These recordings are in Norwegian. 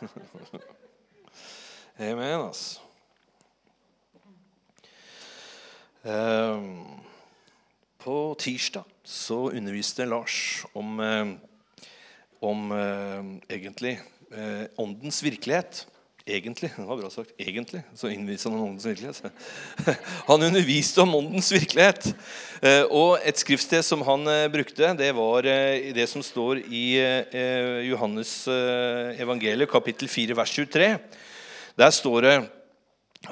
Amen, altså. Um, på tirsdag så underviste Lars om, eh, om eh, egentlig eh, åndens virkelighet. Egentlig. Det var bra sagt. Egentlig. Så innviste han om åndens virkelighet. Han underviste om åndens virkelighet. Og et skriftsted som han brukte, det var det som står i Johannes evangeliet, kapittel 4, vers 23. Der står det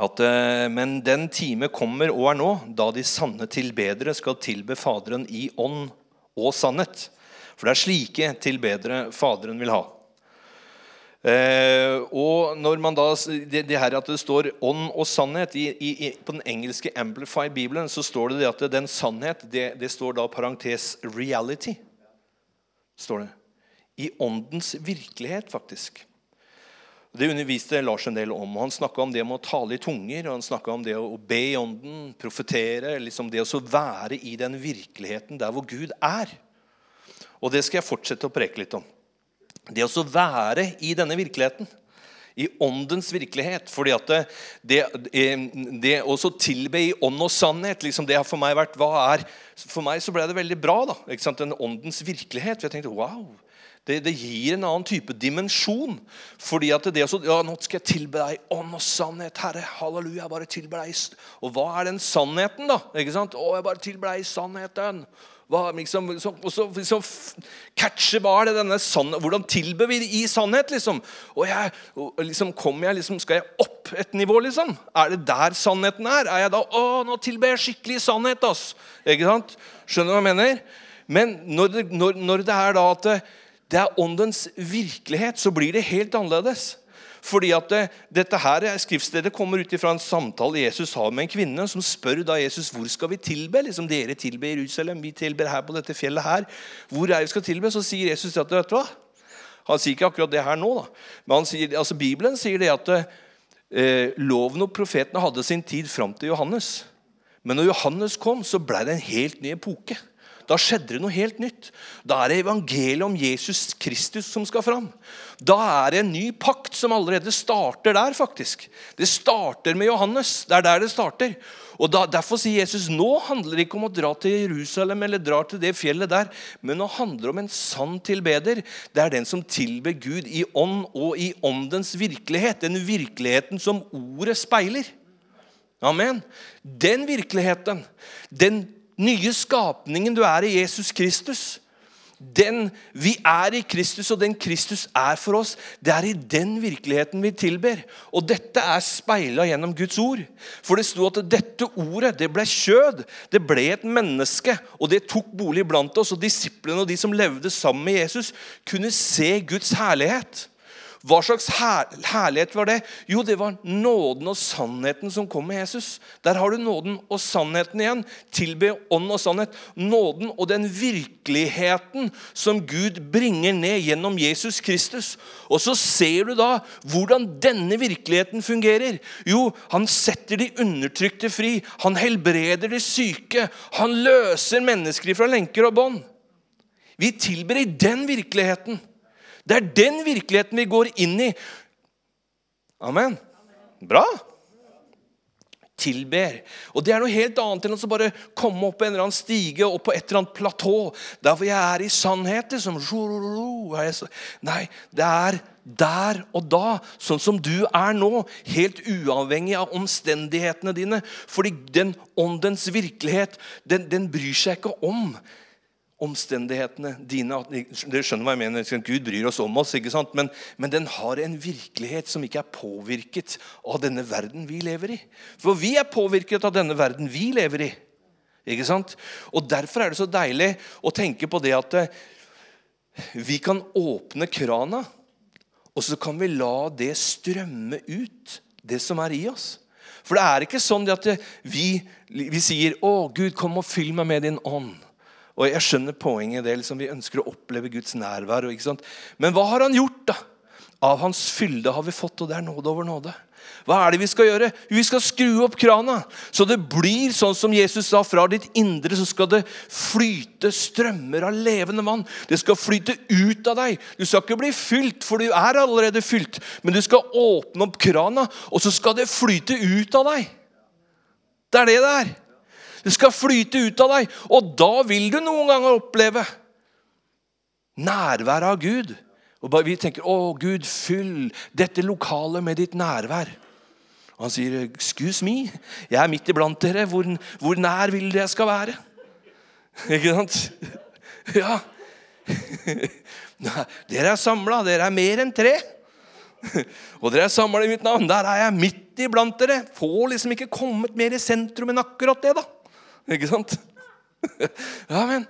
at, eh, men den time kommer og er nå, da de sanne tilbedere skal tilbe Faderen i ånd og sannhet. For det er slike tilbedere Faderen vil ha. Eh, og når man da, det, det, her at det står 'ånd og sannhet' i, i, På den engelske Amplify-bibelen så står det, det at den sannhet det, det står da parentes 'reality'. står det. I åndens virkelighet, faktisk. Det underviste Lars en del om. Han snakka om det med å tale i tunger, og han snakka om det å be i ånden, profetere. liksom Det å være i den virkeligheten der hvor Gud er. Og det skal jeg fortsette å preke litt om. Det å være i denne virkeligheten. I åndens virkelighet. fordi at det, det, det å tilbe i ånd og sannhet liksom det har for meg vært, hva er, For meg så ble det veldig bra. da, ikke sant, Den åndens virkelighet. Jeg tenkte wow, det, det, gir en annen type dimensjon. Fordi at det også, ja, Nå skal jeg tilbe deg ånd og sannhet, Herre. Halleluja. bare tilber deg. Og hva er den sannheten, da? Ikke sant? Å, jeg bare tilber deg sannheten. Hva, liksom, og så liksom, catcher hva er det denne sannhet, Hvordan tilber vi i sannhet, liksom? Og jeg, og liksom, kommer jeg, liksom, Skal jeg opp et nivå, liksom? Er det der sannheten er? Er jeg da Å, nå tilber jeg skikkelig sannhet, ass. Ikke sant? Skjønner du hva jeg mener? Men når det, når, når det er da at det er åndens virkelighet, så blir det helt annerledes. Fordi at det, dette her Skriftstedet kommer ut fra en samtale Jesus har med en kvinne, som spør da Jesus hvor skal vi tilbe. Liksom Dere tilber Jerusalem, vi tilber her på dette fjellet her. Hvor er vi skal tilbe? Så sier Jesus at vet du hva? Han sier ikke akkurat det her nå, da. men sier, altså Bibelen sier det at eh, loven og profetene hadde sin tid fram til Johannes. Men når Johannes kom, så ble det en helt ny epoke. Da skjedde det noe helt nytt. Da er det evangeliet om Jesus Kristus som skal fram. Da er det en ny pakt som allerede starter der, faktisk. Det starter med Johannes. Det er der det starter. Og da, Derfor sier Jesus nå handler det ikke om å dra til Jerusalem eller dra til det fjellet der, men nå handler det om en sann tilbeder. Det er den som tilber Gud i ånd og i åndens virkelighet. Den virkeligheten som ordet speiler. Amen. Den virkeligheten, den nye skapningen du er i Jesus Kristus. Den Vi er i Kristus, og den Kristus er for oss. Det er i den virkeligheten vi tilber. Og dette er speila gjennom Guds ord. For det sto at dette ordet det ble kjød. Det ble et menneske, og det tok bolig blant oss. Og disiplene og de som levde sammen med Jesus, kunne se Guds herlighet. Hva slags herlighet var det? Jo, det var nåden og sannheten som kom med Jesus. Der har du nåden og sannheten igjen. Tilbe ånd og sannhet. Nåden og den virkeligheten som Gud bringer ned gjennom Jesus Kristus. Og så ser du da hvordan denne virkeligheten fungerer. Jo, han setter de undertrykte fri. Han helbreder de syke. Han løser mennesker fra lenker og bånd. Vi tilber i den virkeligheten. Det er den virkeligheten vi går inn i. Amen. Bra. Tilber. Og Det er noe helt annet enn å bare komme opp på en eller annen stige og på et eller annet platå. Der hvor jeg er i sannhet. Liksom. Nei, det er der og da, sånn som du er nå. Helt uavhengig av omstendighetene dine. Fordi den åndens virkelighet, den, den bryr seg ikke om omstendighetene dine. Dere skjønner hva jeg mener. Gud bryr oss om oss, ikke sant? Men, men, den har en virkelighet som ikke er påvirket av denne verden vi lever i. For vi er påvirket av denne verden vi lever i. Ikke sant? Og Derfor er det så deilig å tenke på det at eh, vi kan åpne krana, og så kan vi la det strømme ut, det som er i oss. For det er ikke sånn at vi, vi sier 'Å, Gud, kom og fyll meg med din ånd'. Og jeg skjønner poenget. det liksom Vi ønsker å oppleve Guds nærvær. Men hva har han gjort, da? Av hans fylde har vi fått, og det er nåde over nåde. Hva er det vi skal gjøre? Vi skal skru opp krana. Så det blir sånn som Jesus sa, fra ditt indre så skal det flyte strømmer av levende vann. Det skal flyte ut av deg. Du skal ikke bli fylt, for du er allerede fylt. Men du skal åpne opp krana, og så skal det flyte ut av deg. Det er det det er. Det skal flyte ut av deg. Og da vil du noen ganger oppleve nærværet av Gud. Og Vi tenker 'Å, Gud, fyll dette lokalet med ditt nærvær'. Og han sier, 'Excuse me, jeg er midt iblant dere. Hvor, hvor nær vil dere jeg skal være?' Ikke sant? Ja. Dere er samla. Dere er mer enn tre. Og dere er samla i mitt navn. Der er jeg midt iblant dere. Får liksom ikke kommet mer i sentrum enn akkurat det, da. Ikke sant? Ja, men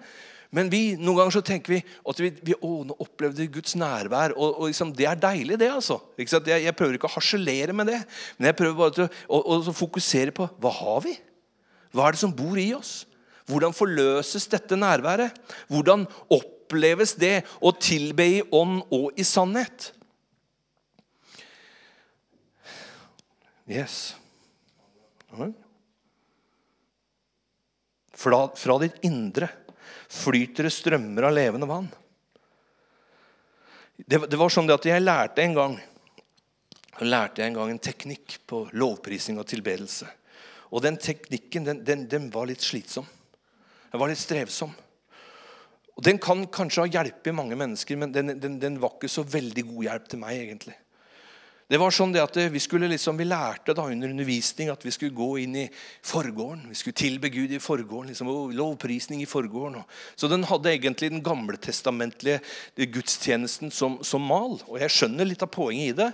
men vi, noen ganger så tenker vi at vi, vi å, nå opplevde Guds nærvær. Og, og liksom, det er deilig, det. altså. Jeg, jeg, prøver ikke å harselere med det, men jeg prøver bare å, å, å fokusere på hva har vi? Hva er det som bor i oss? Hvordan forløses dette nærværet? Hvordan oppleves det å tilbe i ånd og i sannhet? Yes. Fra, fra ditt indre flyter det strømmer av levende vann. Det, det var sånn at jeg lærte en gang lærte en gang en teknikk på lovprising og tilbedelse. Og den teknikken den, den, den var litt slitsom. Den var litt strevsom. Og Den kan kanskje ha hjulpet mange mennesker, men den, den, den var ikke så veldig god hjelp til meg. egentlig. Det var sånn at Vi skulle liksom, vi lærte da under undervisning at vi skulle gå inn i forgården. Vi skulle tilbe Gud i forgården. liksom, Lovprisning i forgården. Så den hadde egentlig den gamletestamentlige gudstjenesten som, som mal. Og jeg skjønner litt av poenget i det.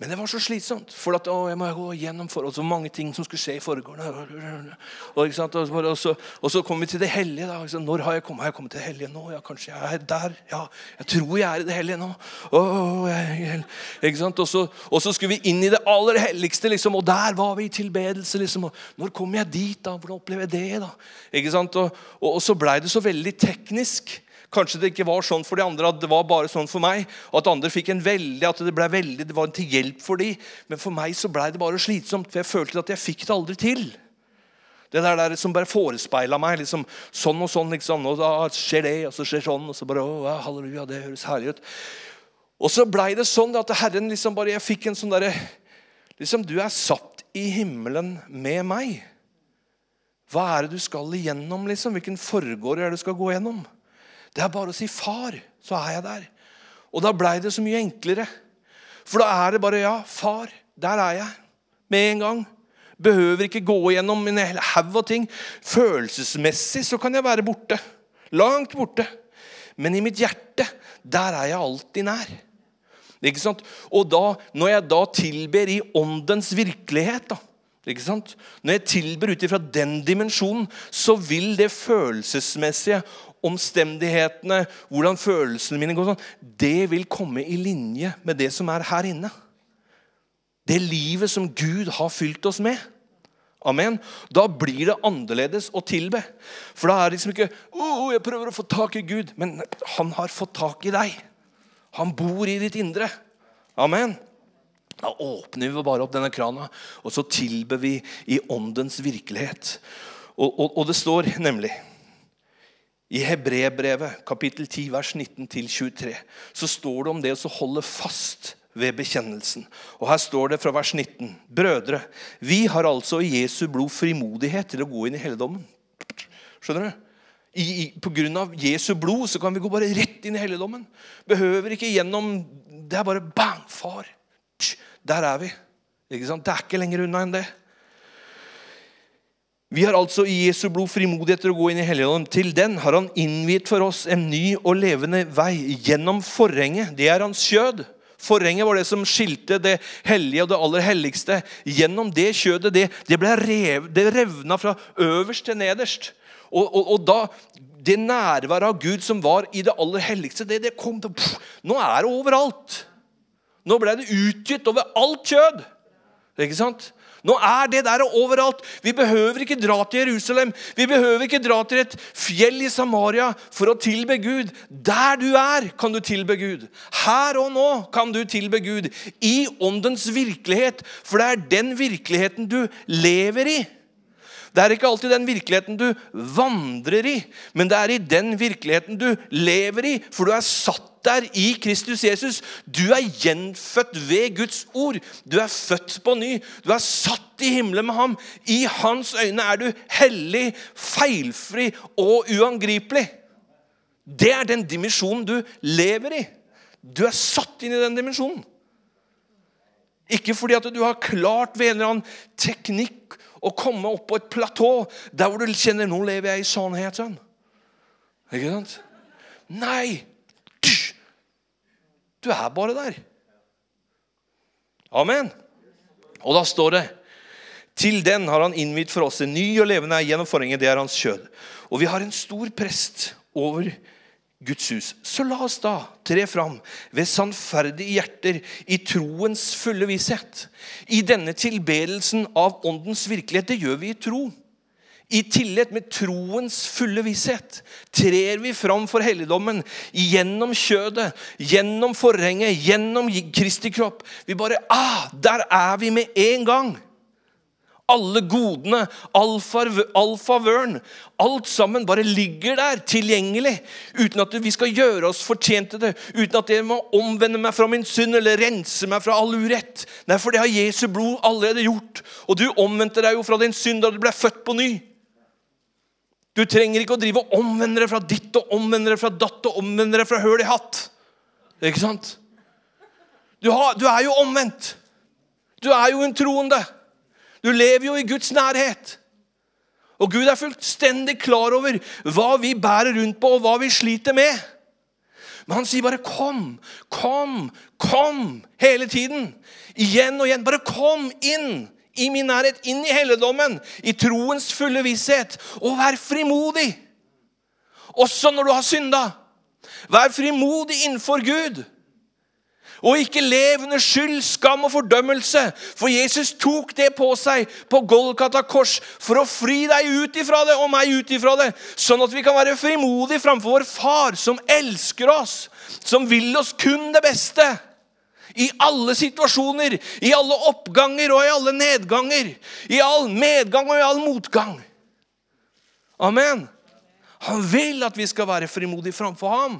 Men det var så slitsomt. For at, å, jeg må gå gjennom for, og så mange ting som skulle skje i forgården. Og, og, så, og, så, kom vi til det hellige. da, Når har jeg kommet? Har jeg kommet til det hellige nå? Ja, kanskje jeg er der. Ja, jeg tror jeg er i det hellige nå. Oh, jeg, ikke sant? Og så, og så skulle vi inn i det aller helligste, liksom, og der var vi i tilbedelse. liksom, og Når kommer jeg dit? da? Hvordan opplever jeg det? da? Ikke sant? Og, og så blei det så veldig teknisk. Kanskje det ikke var sånn for de andre at det var bare sånn for meg. og At andre fikk en veldig, at det ble veldig, det var til hjelp for de. Men for meg så ble det bare slitsomt, for jeg følte at jeg fikk det aldri til. Det der, der som bare forespeila meg. liksom Sånn og sånn. liksom, og Da skjer det, og så skjer sånn. Og så bare, å, halleluja, det høres herlig ut. Og så blei det sånn at Herren liksom bare, jeg fikk en sånn derre liksom, Du er satt i himmelen med meg. Hva er det du skal igjennom? liksom? Hvilken forgård er det du skal gå gjennom? Det er bare å si 'far', så er jeg der. Og da blei det så mye enklere. For da er det bare 'ja, far, der er jeg'. Med en gang. Behøver ikke gå gjennom en haug av ting. Følelsesmessig så kan jeg være borte. Langt borte. Men i mitt hjerte, der er jeg alltid nær. Ikke sant? Og da, når jeg da tilber i åndens virkelighet da, ikke sant? Når jeg tilber ut ifra den dimensjonen, så vil det følelsesmessige omstendighetene, hvordan følelsene mine går sånn, det vil komme i linje med det som er her inne. Det livet som Gud har fylt oss med. Amen. Da blir det annerledes å tilbe. For da er det liksom ikke oh, jeg prøver å få tak i Gud. Men han har fått tak i deg. Han bor i ditt indre. Amen. Da åpner vi bare opp denne krana, og så tilber vi i åndens virkelighet. Og, og, og det står nemlig i Hebrebrevet, kapittel 10, vers 19-23, så står det om det å holde fast ved bekjennelsen. Og Her står det fra vers 19.: Brødre, vi har altså i Jesu blod frimodighet til å gå inn i helligdommen. Skjønner du? I, i, på grunn av Jesu blod så kan vi gå bare rett inn i helligdommen. Behøver ikke gjennom Det er bare bang, far. Der er vi. Det er ikke lenger unna enn det. Vi har altså i Jesu blod frimodighet til å gå inn i Helligånden. Til den har han innviet for oss en ny og levende vei gjennom forhenget. Det er hans kjød. Forhenget var det som skilte det hellige og det aller helligste. Gjennom det kjødet, det, det, rev, det revna fra øverst til nederst. Og, og, og da, det nærværet av Gud som var i det aller helligste, det, det kom til pff, Nå er det overalt. Nå ble det utgitt over alt kjød. Ikke sant? Nå er det der overalt. Vi behøver ikke dra til Jerusalem. Vi behøver ikke dra til et fjell i Samaria for å tilbe Gud. Der du er, kan du tilbe Gud. Her og nå kan du tilbe Gud. I åndens virkelighet. For det er den virkeligheten du lever i. Det er ikke alltid den virkeligheten du vandrer i, men det er i den virkeligheten du lever i, for du er satt der i Kristus Jesus. Du er gjenfødt ved Guds ord. Du er født på ny. Du er satt i himmelen med ham. I hans øyne er du hellig, feilfri og uangripelig. Det er den dimensjonen du lever i. Du er satt inn i den dimensjonen. Ikke fordi at du har klart ved en eller annen teknikk å komme opp på et platå der hvor du kjenner nå lever jeg i sannhet Ikke sant? Nei! Du er bare der. Amen. Og da står det til den har han innvidd for oss en ny og levende gjennom forhenget. Det er hans kjød. Og vi har en stor prest over Guds hus. Så la oss da tre fram ved sannferdige hjerter i troens fulle visshet. I denne tilbedelsen av åndens virkelighet. Det gjør vi i tro. I tillit med troens fulle visshet trer vi fram for helligdommen gjennom kjødet, gjennom forhenget, gjennom Kristi kropp. Vi bare ah, Der er vi med en gang! Alle godene, alfavøren, alt sammen bare ligger der tilgjengelig. Uten at vi skal gjøre oss fortjent til det. Uten at jeg må omvende meg fra min synd eller rense meg fra all urett. Nei, for det har Jesu blod allerede gjort. Og du omvendte deg jo fra din synd da du ble født på ny. Du trenger ikke å drive og omvende deg fra ditt og omvende deg fra datt og omvende deg fra høl i hatt. Ikke sant? Du, har, du er jo omvendt. Du er jo en troende. Du lever jo i Guds nærhet. Og Gud er fullstendig klar over hva vi bærer rundt på, og hva vi sliter med. Men han sier bare 'kom, kom, kom' hele tiden. Igjen og igjen. Bare kom inn i min nærhet, inn i helligdommen, i troens fulle visshet. Og vær frimodig. Også når du har synda. Vær frimodig innenfor Gud. Og ikke lev under skyld, skam og fordømmelse. For Jesus tok det på seg på Golgata kors for å fri deg ut ifra det og meg ut ifra det. Sånn at vi kan være frimodige framfor vår far, som elsker oss, som vil oss kun det beste. I alle situasjoner, i alle oppganger og i alle nedganger. I all medgang og i all motgang. Amen. Han vil at vi skal være frimodige framfor ham.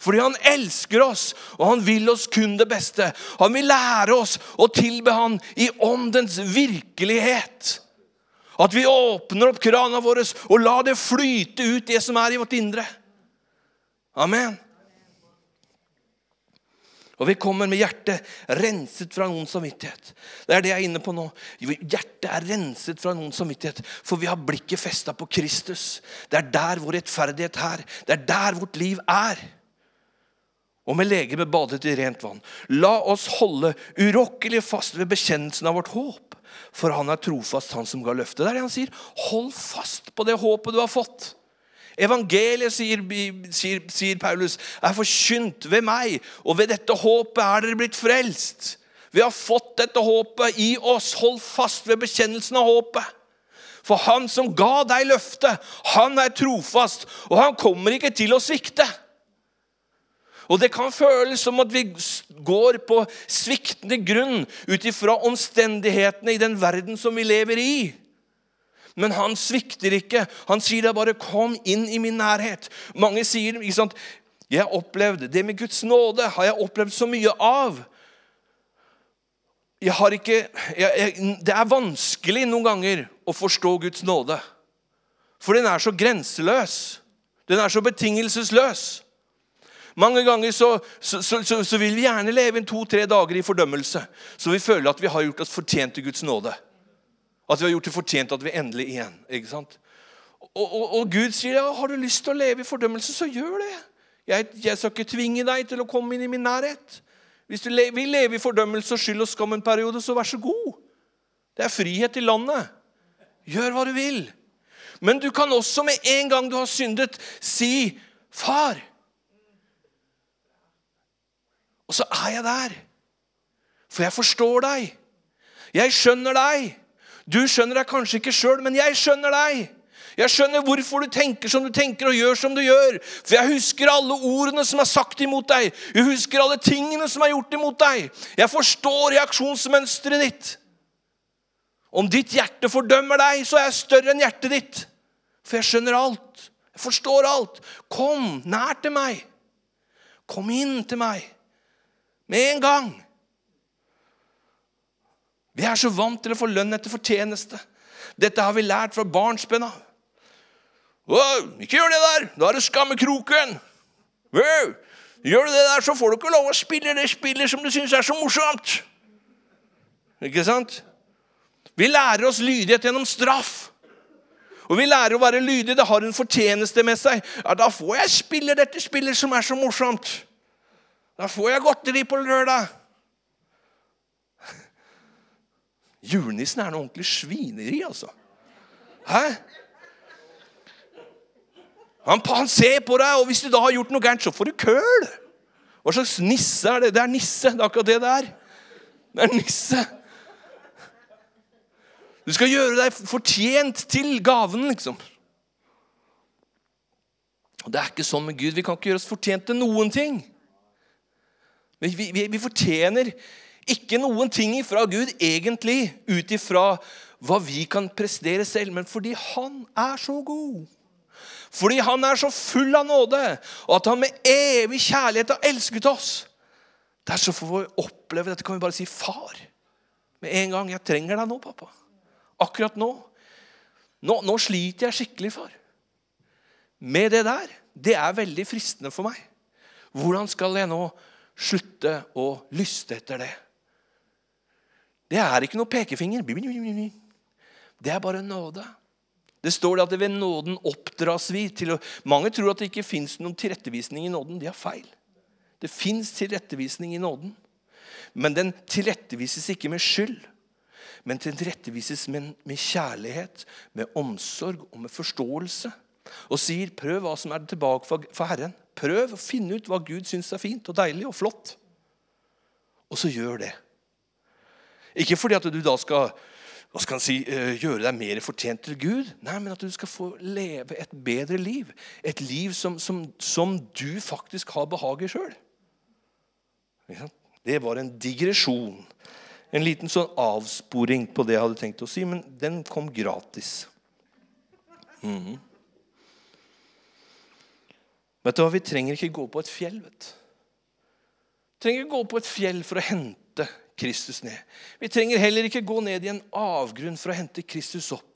Fordi han elsker oss, og han vil oss kun det beste. Han vil lære oss å tilbe han i åndens virkelighet. At vi åpner opp krana våre og lar det flyte ut, det som er i vårt indre. Amen. Og vi kommer med hjertet renset fra noen samvittighet. Det er det jeg er inne på nå. Hjertet er renset fra noen samvittighet, for vi har blikket festa på Kristus. Det er der vår rettferdighet er. Det er der vårt liv er og med legeme badet i rent vann. La oss holde urokkelig fast ved bekjennelsen av vårt håp, for han er trofast, han som ga løftet. Det er det han sier. Hold fast på det håpet du har fått. Evangeliet, sier, sier, sier Paulus, er forkynt ved meg, og ved dette håpet er dere blitt frelst. Vi har fått dette håpet i oss. Hold fast ved bekjennelsen av håpet. For han som ga deg løftet, han er trofast, og han kommer ikke til å svikte. Og det kan føles som at vi går på sviktende grunn ut ifra omstendighetene i den verden som vi lever i. Men han svikter ikke. Han sier da bare 'kom inn i min nærhet'. Mange sier ikke sant, 'Jeg har opplevd det med Guds nåde har jeg opplevd så mye av'. Jeg har ikke, jeg, jeg, det er vanskelig noen ganger å forstå Guds nåde. For den er så grenseløs. Den er så betingelsesløs. Mange ganger så, så, så, så vil vi gjerne leve inn to-tre dager i fordømmelse, så vi føler at vi har gjort oss fortjent til Guds nåde. At vi har gjort det fortjent at vi endelig igjen. ikke sant? Og, og, og Gud sier ja, har du lyst til å leve i fordømmelse, så gjør det. Jeg, jeg, skal ikke tvinge deg til å komme inn i min nærhet. Hvis du le, vil leve i fordømmelse og skyld og skam en periode, så vær så god. Det er frihet i landet. Gjør hva du vil. Men du kan også med en gang du har syndet, si, 'Far, og så er jeg der. For jeg forstår deg. Jeg skjønner deg. Du skjønner deg kanskje ikke sjøl, men jeg skjønner deg. Jeg skjønner hvorfor du tenker som du tenker og gjør som du gjør. For jeg husker alle ordene som er sagt imot deg. Jeg husker alle tingene som er gjort imot deg. Jeg forstår reaksjonsmønsteret ditt. Om ditt hjerte fordømmer deg, så er jeg større enn hjertet ditt. For jeg skjønner alt. Jeg forstår alt. Kom nær til meg. Kom inn til meg. Med en gang. Vi er så vant til å få lønn etter fortjeneste. Dette har vi lært fra barnsben av. Ikke gjør det der! Da er det skammekroken. Gjør du det der, så får du ikke lov å spille det spillet som du syns er så morsomt. Ikke sant? Vi lærer oss lydighet gjennom straff. Og vi lærer å være lydige. Det har en fortjeneste med seg. Ja, Da får jeg spille dette spillet som er så morsomt. Da får jeg godteri på lørdag. Julenissen er noe ordentlig svineri, altså. Hæ? Han, han, ser på deg, og hvis du da har gjort noe gærent, så får du køl. Hva slags nisse er det? Det er nisse. Det er akkurat det det er. Det er nisse. Du skal gjøre deg fortjent til gaven, liksom. Og Det er ikke sånn med Gud. Vi kan ikke gjøre oss fortjent til noen ting. Vi, vi, vi fortjener ikke noen ting fra Gud egentlig ut ifra hva vi kan prestere selv, men fordi Han er så god. Fordi han er så full av nåde, og at han med evig kjærlighet har elsket oss. Derfor får vi oppleve dette. Kan vi bare si 'far' med en gang. 'Jeg trenger deg nå, pappa'. Akkurat nå. Nå, nå sliter jeg skikkelig, far. Med det der. Det er veldig fristende for meg. Hvordan skal jeg nå slutte å lyste etter det? Det er ikke noe pekefinger. Det er bare nåde. Det står det at ved nåden oppdras vi til å Mange tror at det ikke fins noen tilrettevisning i nåden. De har feil. Det fins tilrettevisning i nåden. Men den tilrettevises ikke med skyld. Men den tilrettevises med, med kjærlighet, med omsorg og med forståelse. Og sier, 'Prøv hva som er tilbake for, for Herren'. Prøv å finne ut hva Gud syns er fint og deilig og flott. Og så gjør det. Ikke fordi at du da skal skal si, eh, gjøre deg mer fortjent til Gud. Nei, men at du skal få leve et bedre liv. Et liv som, som, som du faktisk har behag i sjøl. Det var en digresjon. En liten sånn avsporing på det jeg hadde tenkt å si, men den kom gratis. Mm -hmm. Vet du hva, Vi trenger ikke gå på et fjell. vet du. Vi trenger ikke gå på et fjell for å hente Kristus ned. Vi trenger heller ikke gå ned i en avgrunn for å hente Kristus opp.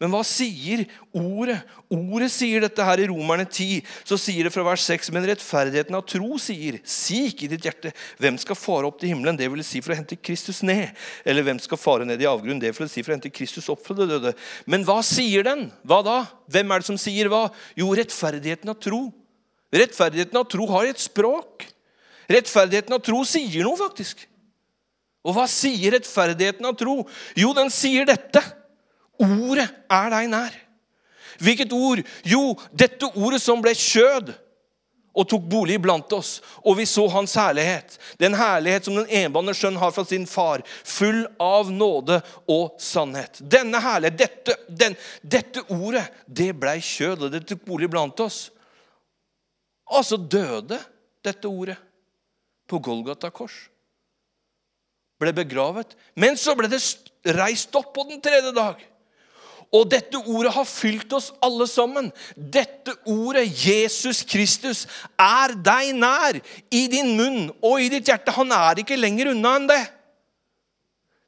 Men hva sier ordet? Ordet sier dette her i Romerne 10. Så sier det fra vers 6. Men rettferdigheten av tro sier, si ikke i ditt hjerte, hvem skal fare opp til himmelen? Det vil si for å hente Kristus ned. Eller hvem skal fare ned i avgrunnen? Det vil si for å hente Kristus opp fra det døde. Men hva sier den? Hva da? Hvem er det som sier hva? Jo, rettferdigheten av tro. Rettferdigheten av tro har et språk. Rettferdigheten av tro sier noe, faktisk. Og hva sier rettferdigheten av tro? Jo, den sier dette. Ordet er deg nær. Hvilket ord? Jo, dette ordet som ble kjød og tok bolig blant oss, og vi så hans herlighet. Den herlighet som den enbårne sønn har fra sin far, full av nåde og sannhet. Denne herlighet, dette, den, dette ordet, det blei kjød, og det tok bolig blant oss. Altså døde dette ordet på Golgata kors ble begravet. Men så ble det reist opp på den tredje dag. Og dette ordet har fylt oss alle sammen. Dette ordet, Jesus Kristus, er deg nær i din munn og i ditt hjerte. Han er ikke lenger unna enn det.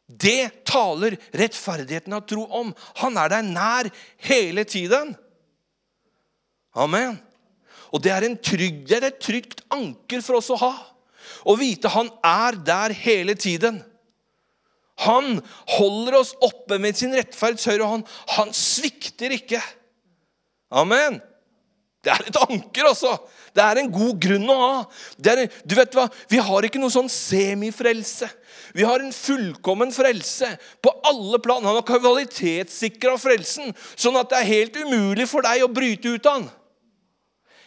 Det taler rettferdigheten av tro om. Han er deg nær hele tiden. Amen. Og det er, trygg, det et trygt anker for oss å ha. Å vite han er der hele tiden. Han holder oss oppe med sin rettferds høyre hånd. Han svikter ikke. Amen. Det er et anker, altså. Det er en god grunn å ha. En, du vet hva? Vi har ikke noe sånn semifrelse. Vi har en fullkommen frelse på alle plan. Han har kvalitetssikra frelsen, sånn at det er helt umulig for deg å bryte ut av den.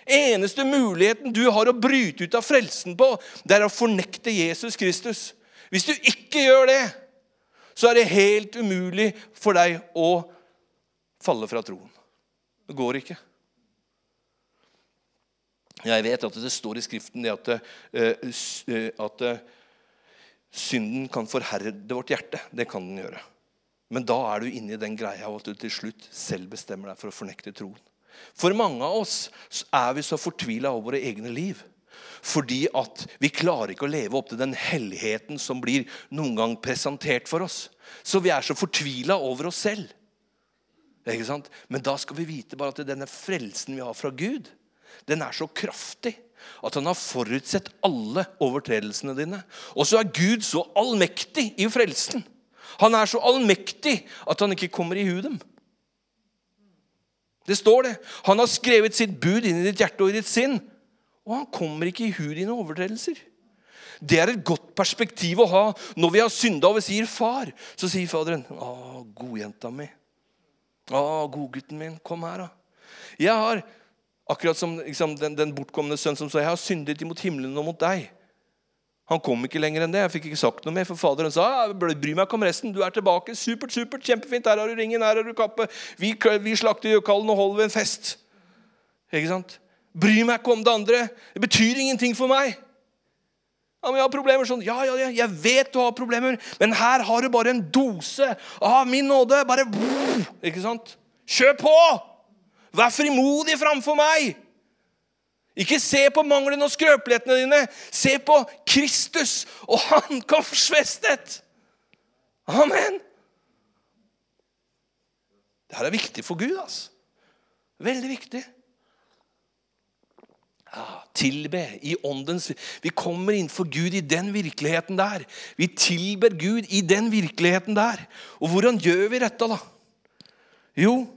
Eneste muligheten du har å bryte ut av frelsen på, det er å fornekte Jesus Kristus. Hvis du ikke gjør det, så er det helt umulig for deg å falle fra troen. Det går ikke. Jeg vet at det står i Skriften det at, uh, at uh, synden kan forherde vårt hjerte. Det kan den gjøre. Men da er du inne i den greia at du til slutt selv bestemmer deg for å fornekte troen. For mange av oss er vi så fortvila over våre egne liv. Fordi at vi klarer ikke å leve opp til den helligheten som blir noen gang presentert for oss. Så vi er så fortvila over oss selv. Ikke sant? Men da skal vi vite bare at denne frelsen vi har fra Gud, den er så kraftig at han har forutsett alle overtredelsene dine. Og så er Gud så allmektig i frelsen. Han er så allmektig at han ikke kommer i hu dem. Det står det. Han har skrevet sitt bud inn i ditt hjerte og i ditt sinn. Og han kommer ikke i hu dine overtredelser. Det er et godt perspektiv å ha når vi har synda og vi sier 'far'. Så sier Faderen 'Å, godjenta mi'. 'Å, godgutten min, kom her, da'. Jeg har, akkurat som liksom, den, den, bortkomne sønn som sa 'Jeg har syndet imot himmelen og mot deg'. Han kom ikke lenger enn det. Jeg fikk ikke sagt noe mer, for Faderen sa ja, bry meg ikke om resten. Du er tilbake. Supert, supert, kjempefint. Her har du ringen, her har du kappe. Vi, vi slakter gjøkallen og holder en fest. Ikke sant? Bry meg ikke om det andre. Det betyr ingenting for meg. Ja, men jeg har problemer sånn. Ja, ja, ja, jeg vet du har problemer, men her har du bare en dose av min nåde. Bare Ikke sant? Kjør på! Vær frimodig framfor meg. Ikke se på manglene og skrøpelighetene dine. Se på Kristus og Han korsfestet. Amen. Dette er viktig for Gud. altså. Veldig viktig. Ja, tilbe i åndens Vi kommer innenfor Gud i den virkeligheten der. Vi tilber Gud i den virkeligheten der. Og hvordan gjør vi dette, da? Jo,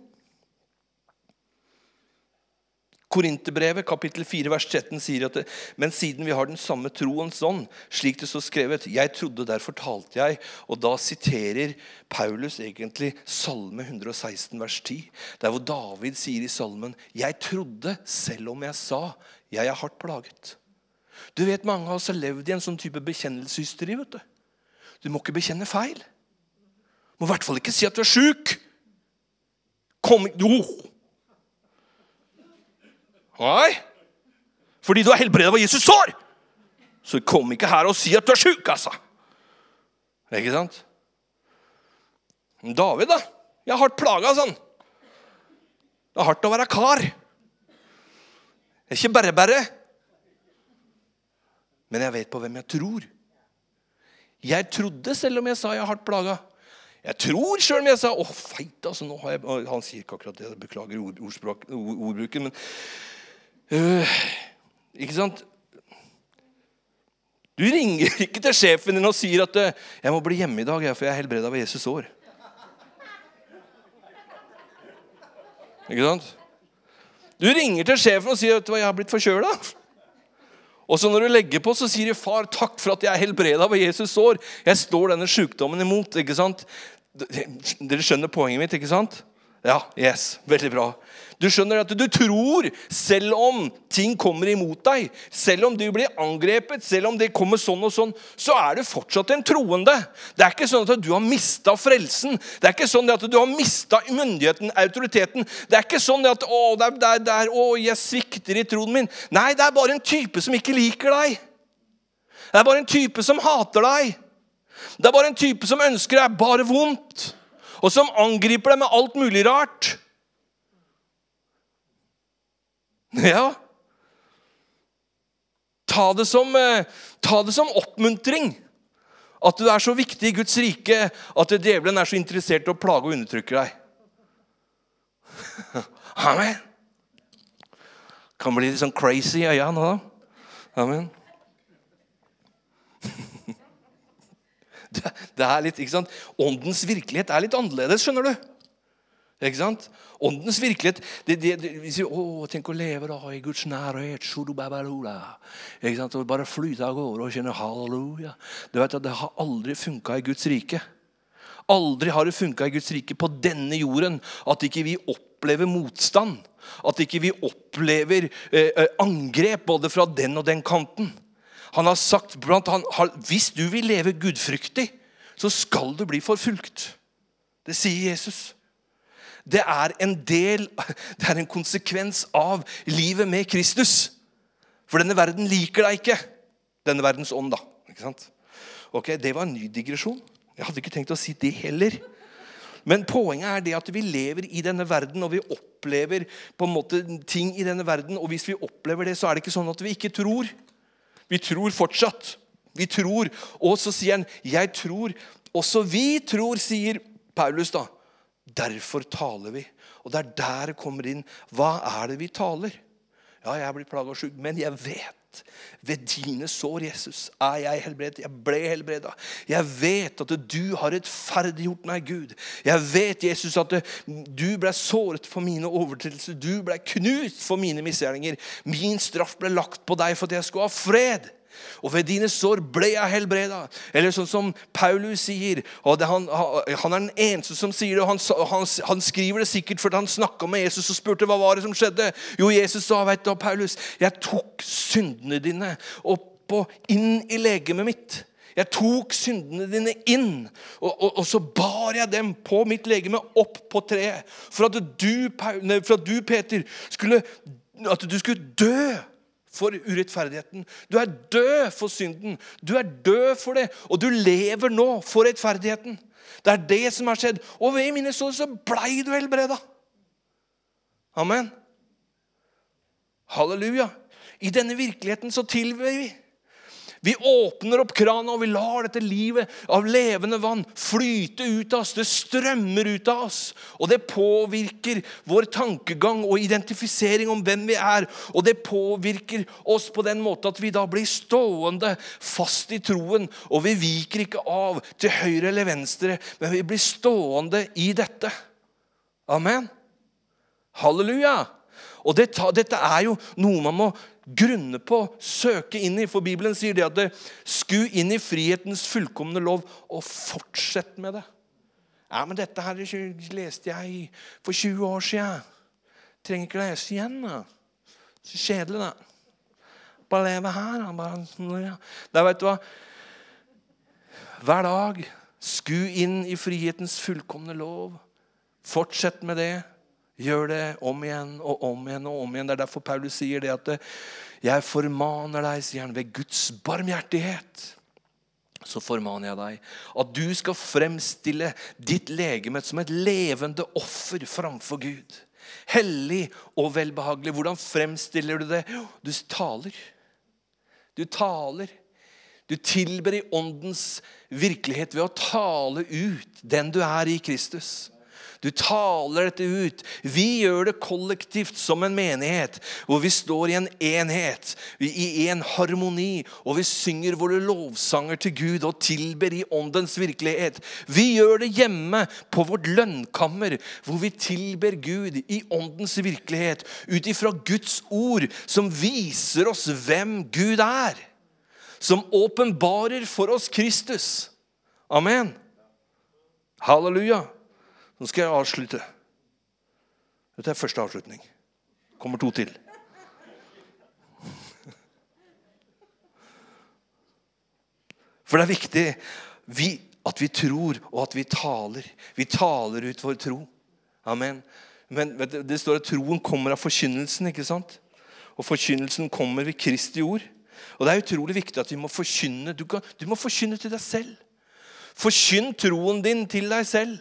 Korinterbrevet kapittel 4 vers 13 sier at det, men siden vi har den samme troens ånd, slik det så skrevet Jeg trodde, derfor talte jeg. Og da siterer Paulus egentlig Salme 116 vers 10. Der hvor David sier i salmen Jeg trodde, selv om jeg sa jeg er hardt plaget. Du vet Mange av oss har levd i en sånn type bekjennelseshysteri. vet Du Du må ikke bekjenne feil. Du må i hvert fall ikke si at du er sjuk. Kom, jo, Nei. Fordi du er helbredet av Jesus sår. Så kom ikke her og si at du er sjuk, altså. Ikke sant? David, da. Jeg er hardt plaga, sånn. Det er hardt å være kar. Det er ikke bare bare. Men jeg vet på hvem jeg tror. Jeg trodde selv om jeg sa jeg er hardt plaga. Jeg tror sjøl om jeg sa 'Å, feit', altså. Nå har jeg, han sier ikke akkurat det. Beklager ord, ordbruken. Men Uh, ikke sant? Du ringer ikke til sjefen din og sier at uh, 'jeg må bli hjemme i dag, for jeg er helbreda av Jesus år'. Ikke sant? Du ringer til sjefen og sier at 'jeg har blitt forkjøla'. Og så når du legger på, så sier du 'far, takk for at jeg er helbreda av Jesus år'. Jeg står denne sykdommen imot. ikke sant? Dere skjønner poenget mitt, ikke sant? Ja, yes, veldig bra. Du skjønner at du tror, selv om ting kommer imot deg, selv om du blir angrepet, selv om det kommer sånn og sånn, så er du fortsatt en troende. Det er ikke sånn at du har mista frelsen. Det er ikke sånn at du har mista myndigheten, autoriteten. Det er ikke sånn at å, der, der, der, å, jeg svikter i troen min. Nei, det er bare en type som ikke liker deg. Det er bare en type som hater deg. Det er bare en type som ønsker deg bare vondt, og som angriper deg med alt mulig rart. Ja. Ta det som, eh, ta det som oppmuntring. At du er så viktig i Guds rike at djevelen er så interessert i å plage og undertrykke deg. Amen. Kan bli litt sånn crazy i øya nå, da. Amen. Det er litt, ikke sant? Åndens virkelighet er litt annerledes, skjønner du. Ikke sant? Åndens virkelighet det, det, det, vi sier, å, Tenk å leve da i Guds nærhet. Ikke sant? Og bare flyte av gårde og kjenne halleluja. Du vet at Det har aldri funka i Guds rike. Aldri har det funka i Guds rike på denne jorden at ikke vi opplever motstand. At ikke vi opplever eh, eh angrep både fra den og den kanten. Han har sagt blant han, Hvis du vil leve gudfryktig, så skal du bli forfulgt. Det sier Jesus. Det er en del, det er en konsekvens av livet med Kristus. For denne verden liker deg ikke. Denne verdens ånd, da. Ikke sant? Ok, Det var en ny digresjon. Jeg hadde ikke tenkt å si det heller. Men poenget er det at vi lever i denne verden, og vi opplever på en måte ting i denne verden. Og hvis vi opplever det, så er det ikke sånn at vi ikke tror. Vi tror fortsatt. Vi tror. Og så sier han 'jeg tror'. Også vi tror, sier Paulus da. Derfor taler vi. Og det er der det kommer inn. Hva er det vi taler? Ja, jeg blir plaga og sjuk, men jeg vet ved dine sår, Jesus, er jeg helbredet. Jeg ble helbreda. Jeg vet at du har rettferdiggjort meg, Gud. Jeg vet, Jesus, at du ble såret for mine overtredelser. Du ble knust for mine misgjerninger. Min straff ble lagt på deg for at jeg skulle ha fred. Og ved dine sår ble jeg helbreda. Eller sånn som Paulus sier. og det, han, han, er den eneste som sier det. og han, han, han skriver det sikkert fordi han snakka med Jesus og spurte hva var det som skjedde. Jo, Jesus sa, vet du, Paulus, jeg tok syndene dine opp og inn i legemet mitt. Jeg tok syndene dine inn, og, og, og, så bar jeg dem på mitt legeme opp på treet. For at du, for at du Peter, skulle, at du skulle dø for urettferdigheten. Du er død for synden. Du er død for det, og du lever nå for rettferdigheten. Det er det som har skjedd. Og ved mine sår så blei du helbreda. Amen. Halleluja. I denne virkeligheten så tilber vi. Vi åpner opp krana, og vi lar dette livet av levende vann flyte ut av oss. Det strømmer ut av oss. Og det påvirker vår tankegang og identifisering om hvem vi er. Og det påvirker oss på den måte at vi da blir stående fast i troen. Og vi viker ikke av til høyre eller venstre, men vi blir stående i dette. Amen. Halleluja. Og dette, dette er jo noe man må grunne på, søke inn i. For Bibelen sier det at det, sku inn i frihetens fullkomne lov og fortsett med det. Ja, men dette her leste jeg for 20 år siden. Trenger ikke lese igjen. da. Så kjedelig, da. Bare leve her. Bare, da vet du hva? Hver dag sku inn i frihetens fullkomne lov. Fortsett med det. Gjør det om igjen og om igjen og om igjen. Det er derfor Paulus sier det at jeg formaner deg, sier han, ved Guds barmhjertighet. Så formaner jeg deg at du skal fremstille ditt legeme som et levende offer framfor Gud. Hellig og velbehagelig. Hvordan fremstiller du det? Du taler. Du taler. Du tilber i åndens virkelighet ved å tale ut den du er i Kristus. Du taler dette ut. Vi gjør det kollektivt som en menighet, hvor vi står i en enhet, i en harmoni, og vi synger våre lovsanger til Gud og tilber i åndens virkelighet. Vi gjør det hjemme på vårt lønnkammer, hvor vi tilber Gud i åndens virkelighet, ut ifra Guds ord, som viser oss hvem Gud er. Som åpenbarer for oss Kristus. Amen. Halleluja. Nå skal jeg avslutte. Dette er første avslutning. Kommer to til. For det er viktig vi, at vi tror, og at vi taler. Vi taler ut vår tro. Amen. Men det står at troen kommer av forkynnelsen. ikke sant? Og forkynnelsen kommer ved Kristi ord. Og det er utrolig viktig at vi må forkynne. Du, kan, du må forkynne til deg selv. Forkynn troen din til deg selv.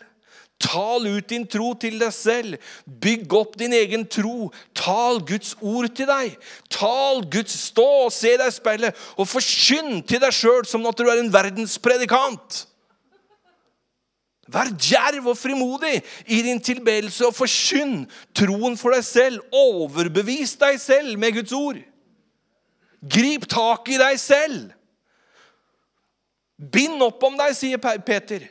Tal ut din tro til deg selv. Bygg opp din egen tro. Tal Guds ord til deg. Tal Guds Stå og se deg i speilet og forkynn til deg sjøl som at du er en verdenspredikant. Vær djerv og frimodig i din tilbedelse og forkynn troen for deg selv. Overbevis deg selv med Guds ord. Grip tak i deg selv. Bind opp om deg, sier Peter.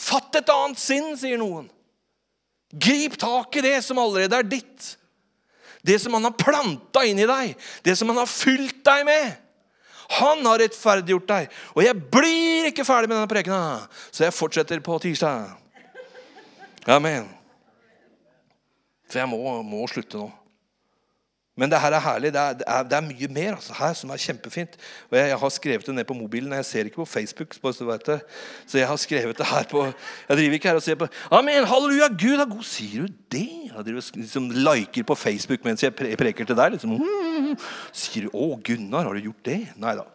Fatt et annet sinn, sier noen. Grip tak i det som allerede er ditt. Det som han har planta inn i deg, det som han har fylt deg med. Han har rettferdiggjort deg. Og jeg blir ikke ferdig med denne prekena, så jeg fortsetter på tirsdag. Amen. For jeg må, må slutte nå. Men det her er herlig. Det er, det er, det er mye mer altså, her som er kjempefint. Og jeg, jeg, har skrevet det ned på mobilen. Jeg ser ikke på Facebook. Så, jeg har skrevet det her på Jeg driver ikke her og ser på Amen, halleluja, Gud er god. Sier du det? Jeg driver liksom liker på Facebook mens jeg preker til deg. Liksom. Sier du 'Å, Gunnar, har du gjort det?' Nei da.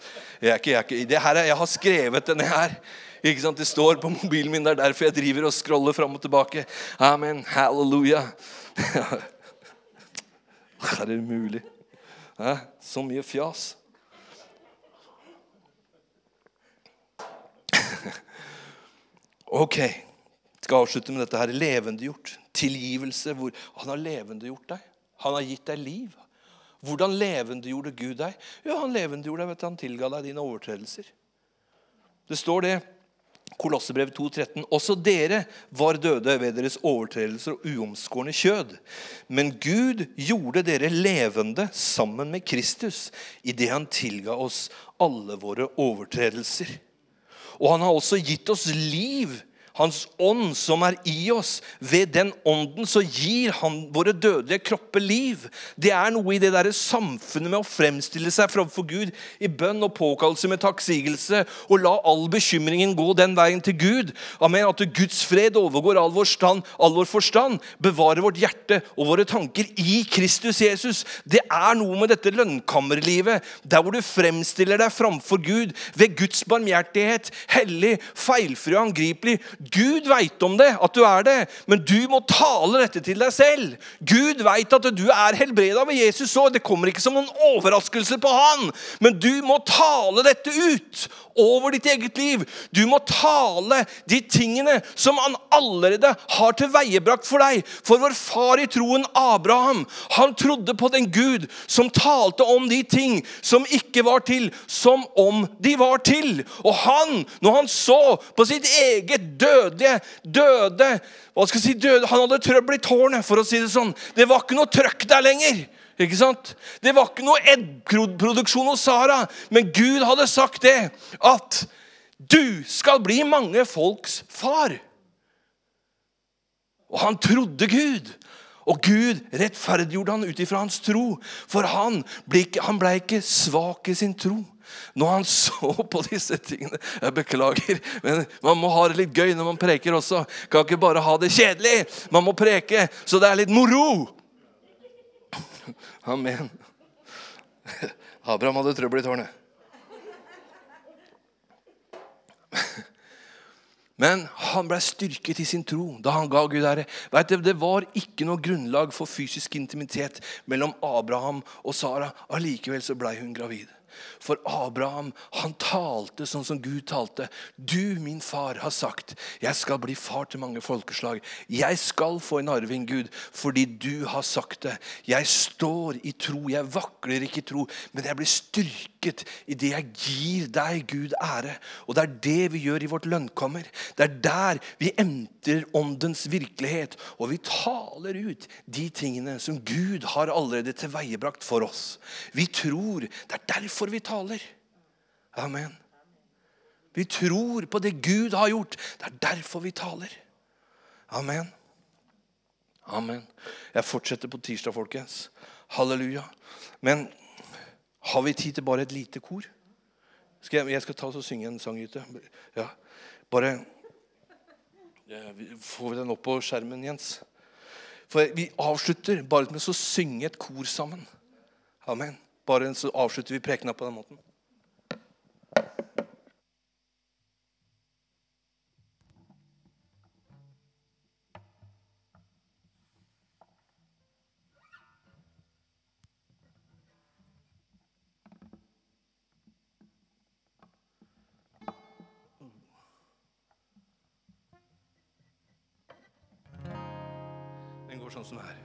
Jeg, ikke, jeg, jeg har skrevet det ned her. Ikke sant? Det står på mobilen min. Det er derfor jeg driver og scroller fram og tilbake. Amen. Halleluja. Er det mulig? Hæ? Så mye fjas. Ok, Jeg skal avslutte med dette her. Levendegjort. Tilgivelse. Hvor han har levendegjort deg. Han har gitt deg liv. Hvordan levendegjorde Gud deg? Ja, Han levendegjorde deg ved at han tilga deg dine overtredelser. Det står det Kolossebrev 2,13. Også dere var døde ved deres overtredelser og uomskårne kjød. Men Gud gjorde dere levende sammen med Kristus idet han tilga oss alle våre overtredelser. Og han har også gitt oss liv hans ånd som er i oss. Ved den ånden så gir han våre dødelige kropper liv. Det er noe i det der samfunnet med å fremstille seg framfor Gud i bønn og påkallelse med takksigelse og la all bekymringen gå den veien til Gud. Amen. At Guds fred overgår all vår, stand, all vår forstand. Bevarer vårt hjerte og våre tanker i Kristus Jesus. Det er noe med dette lønnkammerlivet, der hvor du fremstiller deg framfor Gud ved Guds barmhjertighet, hellig, feilfri og angripelig. Gud veit om det, at du er det, men du må tale dette til deg selv. Gud veit at du er helbreda ved Jesus òg. Det kommer ikke som noen overraskelse på han, men du må tale dette ut over ditt eget liv. Du må tale de tingene som han allerede har tilveiebrakt for deg. For vår far i troen, Abraham, han trodde på den Gud som talte om de ting som ikke var til, som om de var til. Og han, når han så på sitt eget dødelige, døde hva skal jeg si, døde, Han hadde trøbbel i tårnet, for å si det sånn. Det var ikke noe trøkk der lenger. Ikke sant? Det var ikke noe eddproduksjon hos Sara, men Gud hadde sagt det. At du skal bli mange folks far. Og han trodde Gud. Og Gud rettferdiggjorde han ut ifra hans tro. For han ble, ikke, han ble ikke svak i sin tro. Når han så på disse tingene Jeg beklager, men man må ha det litt gøy når man preker også. Kan ikke bare ha det kjedelig. Man må preke så det er litt moro. Amen. Abraham hadde trøbbel i tårnet. Men han ble styrket i sin tro da han ga Gud ære. Det var ikke noe grunnlag for fysisk intimitet mellom Abraham og Sara. Allikevel så ble hun gravid. For Abraham han talte sånn som Gud talte. Du, min far, har sagt, 'Jeg skal bli far til mange folkeslag.' 'Jeg skal få en arving, Gud, fordi du har sagt det.' 'Jeg står i tro. Jeg vakler ikke i tro, men jeg blir styrket i det jeg gir deg, Gud, ære.' Og det er det vi gjør i vårt lønnkommer. Det er der vi entrer åndens virkelighet, og vi taler ut de tingene som Gud har allerede tilveiebrakt for oss. Vi tror. Det er derfor derfor vi taler. Amen. Vi tror på det Gud har gjort. Det er derfor vi taler. Amen. Amen. Jeg fortsetter på tirsdag, folkens. Halleluja. Men har vi tid til bare et lite kor? Skal jeg, jeg, skal ta og synge en sang ute. Ja. Bare Får vi den opp på skjermen, Jens? For Vi avslutter bare med å synge et kor sammen. Amen. Bare så avslutter vi prekena på den måten. Den går sånn som her.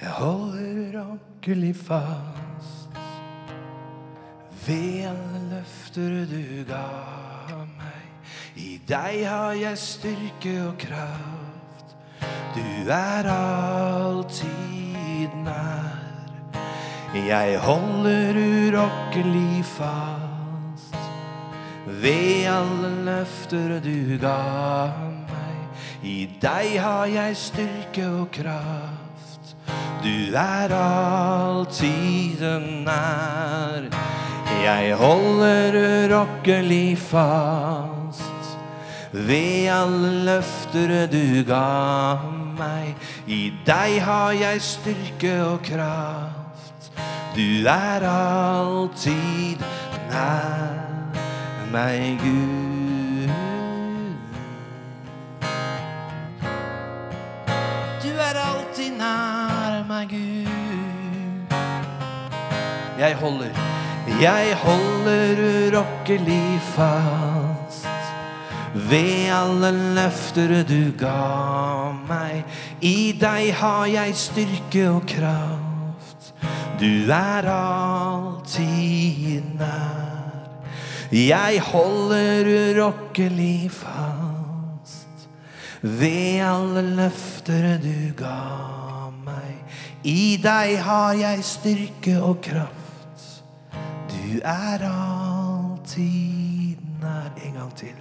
Jeg holder ordentlig fast ved alle løfter du ga meg. I deg har jeg styrke og kraft. Du er alltid nær. Jeg holder urokkelig fast ved alle løfter du ga meg. I deg har jeg styrke og kraft. Du er alltid nær. Jeg holder urokkelig fast ved alle løfter du ga meg. I deg har jeg styrke og kraft. Du er alltid nær meg, Gud. Du er alltid nær meg, Gud. Jeg holder, jeg holder urokkelig fast ved alle løfter du ga meg. I deg har jeg styrke og kraft. Du er alltid nær. Jeg holder urokkelig fast ved alle løfter du ga meg. I deg har jeg styrke og kraft. Du er alltid nær. En gang til.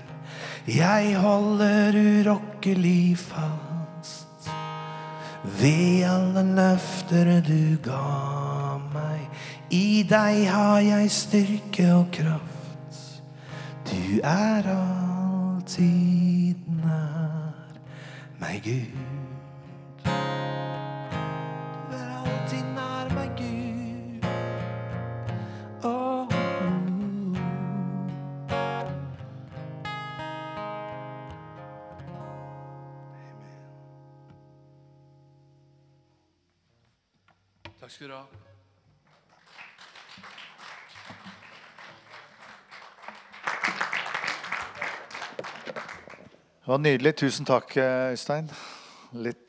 Jeg holder urokkelig fast ved alle løfter du ga meg. I deg har jeg styrke og kraft. Du er alltid nær meg, Gud. Du er alltid nær meg, Gud. Takk skal du ha. Det var nydelig. Tusen takk, Øystein. Litt